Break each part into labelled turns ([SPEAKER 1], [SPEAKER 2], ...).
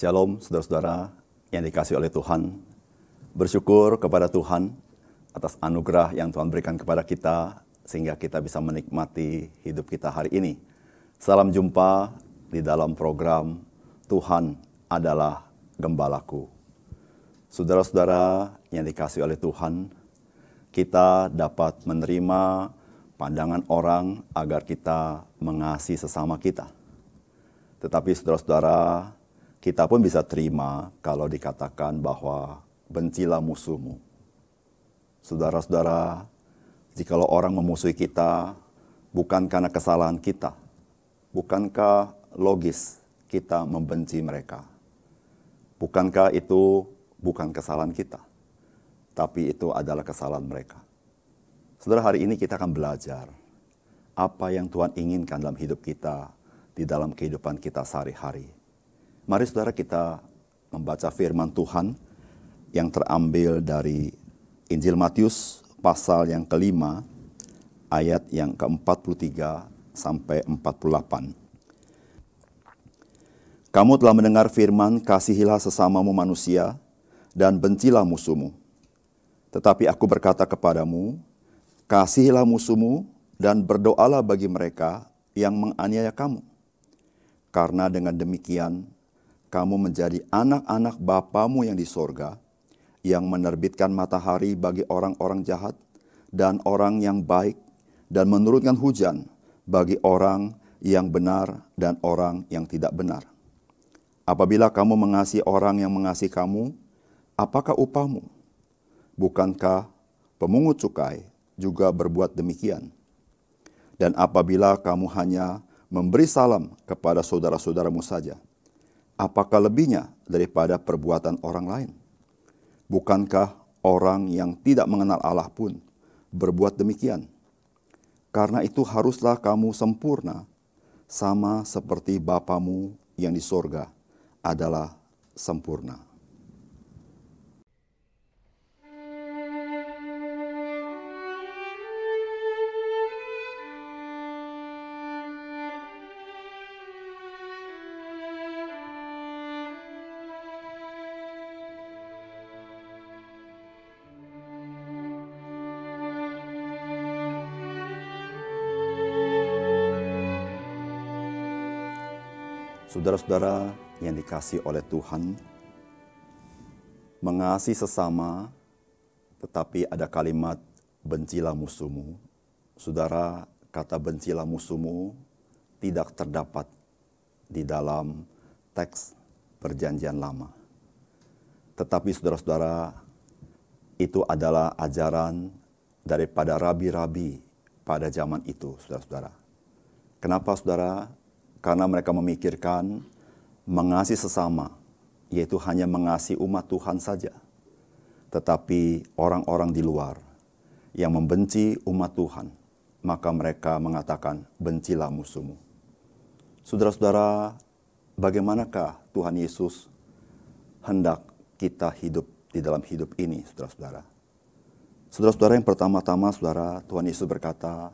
[SPEAKER 1] Shalom saudara-saudara yang dikasih oleh Tuhan. Bersyukur kepada Tuhan atas anugerah yang Tuhan berikan kepada kita sehingga kita bisa menikmati hidup kita hari ini. Salam jumpa di dalam program Tuhan adalah Gembalaku. Saudara-saudara yang dikasih oleh Tuhan, kita dapat menerima pandangan orang agar kita mengasihi sesama kita. Tetapi saudara-saudara, kita pun bisa terima kalau dikatakan bahwa bencilah musuhmu. Saudara-saudara, jikalau orang memusuhi kita bukan karena kesalahan kita, bukankah logis kita membenci mereka? Bukankah itu bukan kesalahan kita, tapi itu adalah kesalahan mereka? Saudara, hari ini kita akan belajar apa yang Tuhan inginkan dalam hidup kita, di dalam kehidupan kita sehari-hari Mari saudara kita membaca firman Tuhan yang terambil dari Injil Matius pasal yang kelima ayat yang ke-43 sampai 48. Kamu telah mendengar firman, kasihilah sesamamu manusia dan bencilah musuhmu. Tetapi aku berkata kepadamu, kasihilah musuhmu dan berdoalah bagi mereka yang menganiaya kamu. Karena dengan demikian kamu menjadi anak-anak Bapamu yang di sorga, yang menerbitkan matahari bagi orang-orang jahat dan orang yang baik, dan menurunkan hujan bagi orang yang benar dan orang yang tidak benar. Apabila kamu mengasihi orang yang mengasihi kamu, apakah upahmu? Bukankah pemungut cukai juga berbuat demikian? Dan apabila kamu hanya memberi salam kepada saudara-saudaramu saja, apakah lebihnya daripada perbuatan orang lain? Bukankah orang yang tidak mengenal Allah pun berbuat demikian? Karena itu haruslah kamu sempurna, sama seperti Bapamu yang di sorga adalah sempurna. Saudara-saudara yang dikasih oleh Tuhan, mengasihi sesama, tetapi ada kalimat bencilah musuhmu. Saudara, kata bencilah musuhmu tidak terdapat di dalam teks perjanjian lama. Tetapi saudara-saudara, itu adalah ajaran daripada rabi-rabi pada zaman itu, saudara-saudara. Kenapa saudara? Karena mereka memikirkan mengasihi sesama, yaitu hanya mengasihi umat Tuhan saja. Tetapi orang-orang di luar yang membenci umat Tuhan, maka mereka mengatakan, bencilah musuhmu. Saudara-saudara, bagaimanakah Tuhan Yesus hendak kita hidup di dalam hidup ini, saudara-saudara? Saudara-saudara yang pertama-tama, saudara, Tuhan Yesus berkata,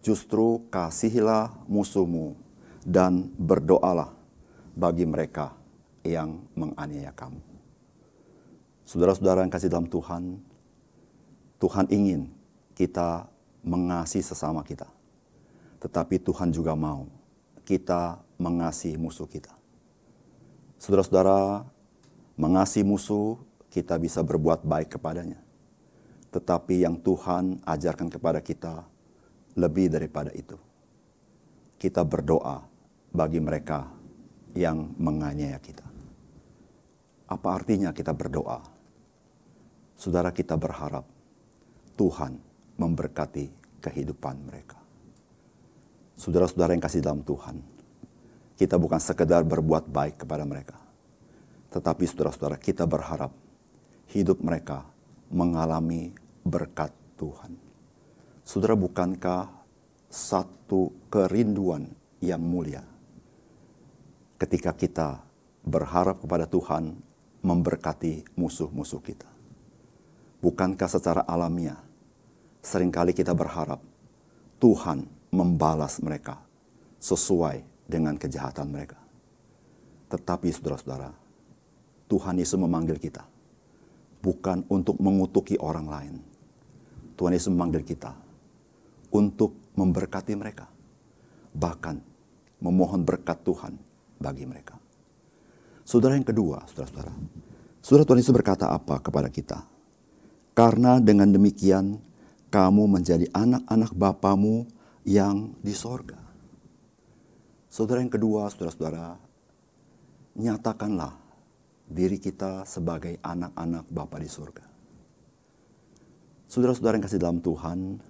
[SPEAKER 1] justru kasihilah musuhmu dan berdoalah bagi mereka yang menganiaya kamu. Saudara-saudara yang kasih dalam Tuhan, Tuhan ingin kita mengasihi sesama kita. Tetapi Tuhan juga mau kita mengasihi musuh kita. Saudara-saudara, mengasihi musuh kita bisa berbuat baik kepadanya. Tetapi yang Tuhan ajarkan kepada kita lebih daripada itu. Kita berdoa bagi mereka yang menganiaya kita. Apa artinya kita berdoa? Saudara kita berharap Tuhan memberkati kehidupan mereka. Saudara-saudara yang kasih dalam Tuhan, kita bukan sekedar berbuat baik kepada mereka, Tetapi saudara-saudara kita berharap hidup mereka mengalami berkat Tuhan. Saudara bukankah satu kerinduan yang mulia ketika kita berharap kepada Tuhan memberkati musuh-musuh kita. Bukankah secara alamiah sering kali kita berharap Tuhan membalas mereka sesuai dengan kejahatan mereka. Tetapi saudara-saudara, Tuhan Yesus memanggil kita bukan untuk mengutuki orang lain. Tuhan Yesus memanggil kita untuk memberkati mereka. Bahkan memohon berkat Tuhan bagi mereka. Saudara yang kedua, saudara-saudara. Saudara Tuhan Yesus berkata apa kepada kita? Karena dengan demikian kamu menjadi anak-anak Bapamu yang di sorga. Saudara yang kedua, saudara-saudara, nyatakanlah diri kita sebagai anak-anak Bapa di surga. Saudara-saudara yang kasih dalam Tuhan,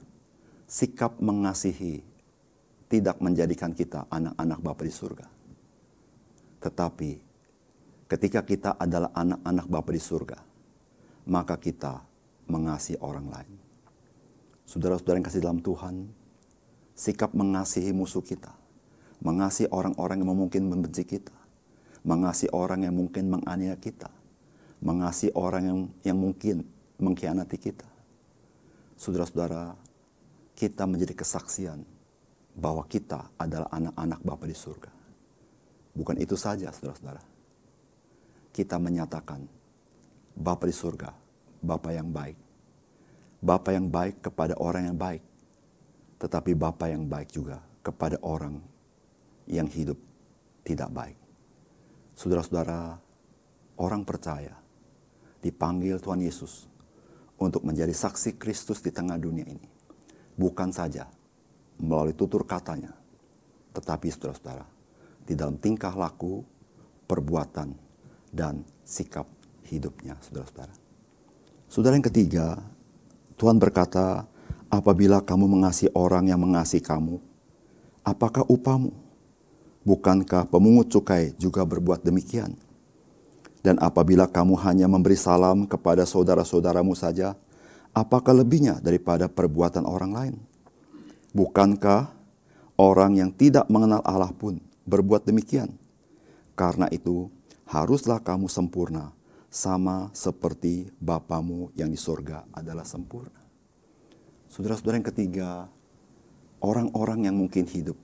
[SPEAKER 1] sikap mengasihi tidak menjadikan kita anak-anak Bapa di surga. Tetapi ketika kita adalah anak-anak Bapa di surga, maka kita mengasihi orang lain. Saudara-saudara yang kasih dalam Tuhan, sikap mengasihi musuh kita, mengasihi orang-orang yang mungkin membenci kita, mengasihi orang yang mungkin menganiaya kita, mengasihi orang yang, yang mungkin mengkhianati kita. Saudara-saudara, kita menjadi kesaksian bahwa kita adalah anak-anak Bapa di surga. Bukan itu saja, saudara-saudara kita menyatakan Bapa di surga, Bapa yang baik. Bapa yang baik kepada orang yang baik. Tetapi Bapa yang baik juga kepada orang yang hidup tidak baik. Saudara-saudara, orang percaya dipanggil Tuhan Yesus untuk menjadi saksi Kristus di tengah dunia ini. Bukan saja melalui tutur katanya, tetapi saudara-saudara, di dalam tingkah laku, perbuatan, dan sikap hidupnya, saudara-saudara. Saudara yang ketiga, Tuhan berkata, apabila kamu mengasihi orang yang mengasihi kamu, apakah upamu? Bukankah pemungut cukai juga berbuat demikian? Dan apabila kamu hanya memberi salam kepada saudara-saudaramu saja, apakah lebihnya daripada perbuatan orang lain? Bukankah orang yang tidak mengenal Allah pun berbuat demikian? Karena itu, haruslah kamu sempurna, sama seperti Bapamu yang di sorga adalah sempurna. Saudara-saudara yang ketiga, orang-orang yang mungkin hidup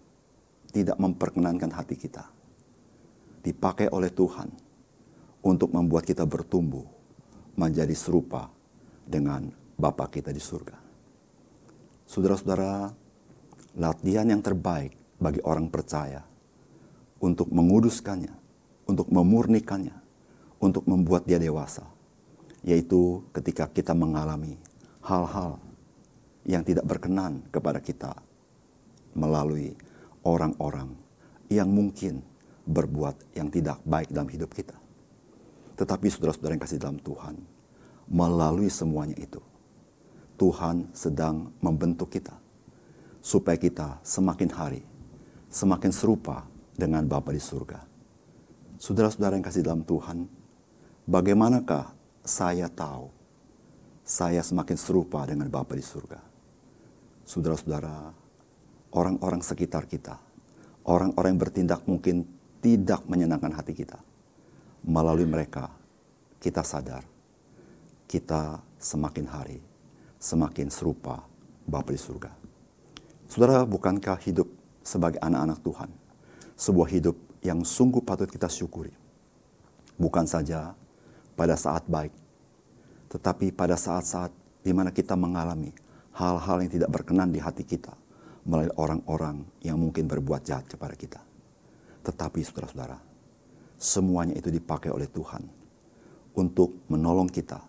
[SPEAKER 1] tidak memperkenankan hati kita, dipakai oleh Tuhan untuk membuat kita bertumbuh menjadi serupa dengan Bapa kita di surga. Saudara-saudara, latihan yang terbaik bagi orang percaya untuk menguduskannya untuk memurnikannya, untuk membuat dia dewasa. Yaitu ketika kita mengalami hal-hal yang tidak berkenan kepada kita melalui orang-orang yang mungkin berbuat yang tidak baik dalam hidup kita. Tetapi saudara-saudara yang kasih dalam Tuhan, melalui semuanya itu, Tuhan sedang membentuk kita supaya kita semakin hari semakin serupa dengan Bapa di surga. Saudara-saudara yang kasih dalam Tuhan, bagaimanakah saya tahu saya semakin serupa dengan Bapa di surga? Saudara-saudara, orang-orang sekitar kita, orang-orang yang bertindak mungkin tidak menyenangkan hati kita. Melalui mereka, kita sadar kita semakin hari semakin serupa Bapa di surga. Saudara, bukankah hidup sebagai anak-anak Tuhan sebuah hidup yang sungguh patut kita syukuri. Bukan saja pada saat baik, tetapi pada saat-saat di mana kita mengalami hal-hal yang tidak berkenan di hati kita melalui orang-orang yang mungkin berbuat jahat kepada kita. Tetapi saudara-saudara, semuanya itu dipakai oleh Tuhan untuk menolong kita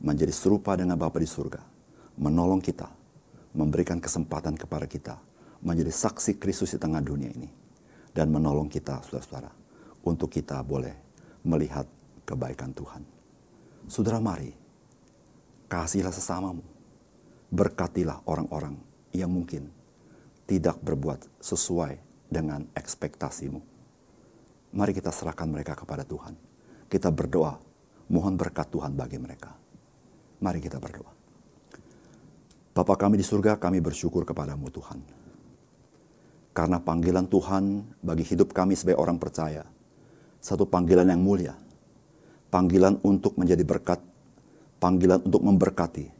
[SPEAKER 1] menjadi serupa dengan Bapa di surga, menolong kita, memberikan kesempatan kepada kita menjadi saksi Kristus di tengah dunia ini dan menolong kita, saudara-saudara, untuk kita boleh melihat kebaikan Tuhan. Saudara, mari kasihlah sesamamu, berkatilah orang-orang yang mungkin tidak berbuat sesuai dengan ekspektasimu. Mari kita serahkan mereka kepada Tuhan. kita berdoa, mohon berkat Tuhan bagi mereka. Mari kita berdoa. Bapa kami di surga, kami bersyukur kepadamu Tuhan. Karena panggilan Tuhan bagi hidup kami sebagai orang percaya, satu panggilan yang mulia. Panggilan untuk menjadi berkat, panggilan untuk memberkati,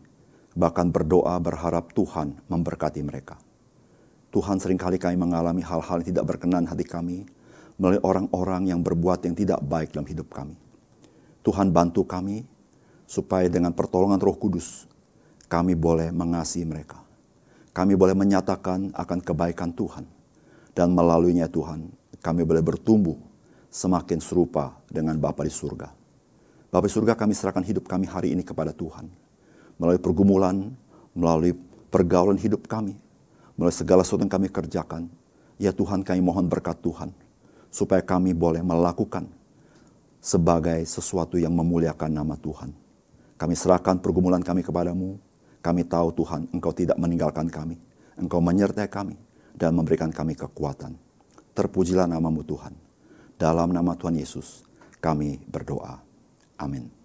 [SPEAKER 1] bahkan berdoa berharap Tuhan memberkati mereka. Tuhan sering kali kami mengalami hal-hal yang tidak berkenan hati kami melalui orang-orang yang berbuat yang tidak baik dalam hidup kami. Tuhan bantu kami supaya dengan pertolongan roh kudus kami boleh mengasihi mereka. Kami boleh menyatakan akan kebaikan Tuhan. Dan melaluinya Tuhan, kami boleh bertumbuh semakin serupa dengan Bapa di surga. Bapa di surga kami serahkan hidup kami hari ini kepada Tuhan. Melalui pergumulan, melalui pergaulan hidup kami, melalui segala sesuatu yang kami kerjakan. Ya Tuhan kami mohon berkat Tuhan, supaya kami boleh melakukan sebagai sesuatu yang memuliakan nama Tuhan. Kami serahkan pergumulan kami kepadamu, kami tahu Tuhan, Engkau tidak meninggalkan kami. Engkau menyertai kami dan memberikan kami kekuatan. Terpujilah namamu Tuhan. Dalam nama Tuhan Yesus, kami berdoa. Amin.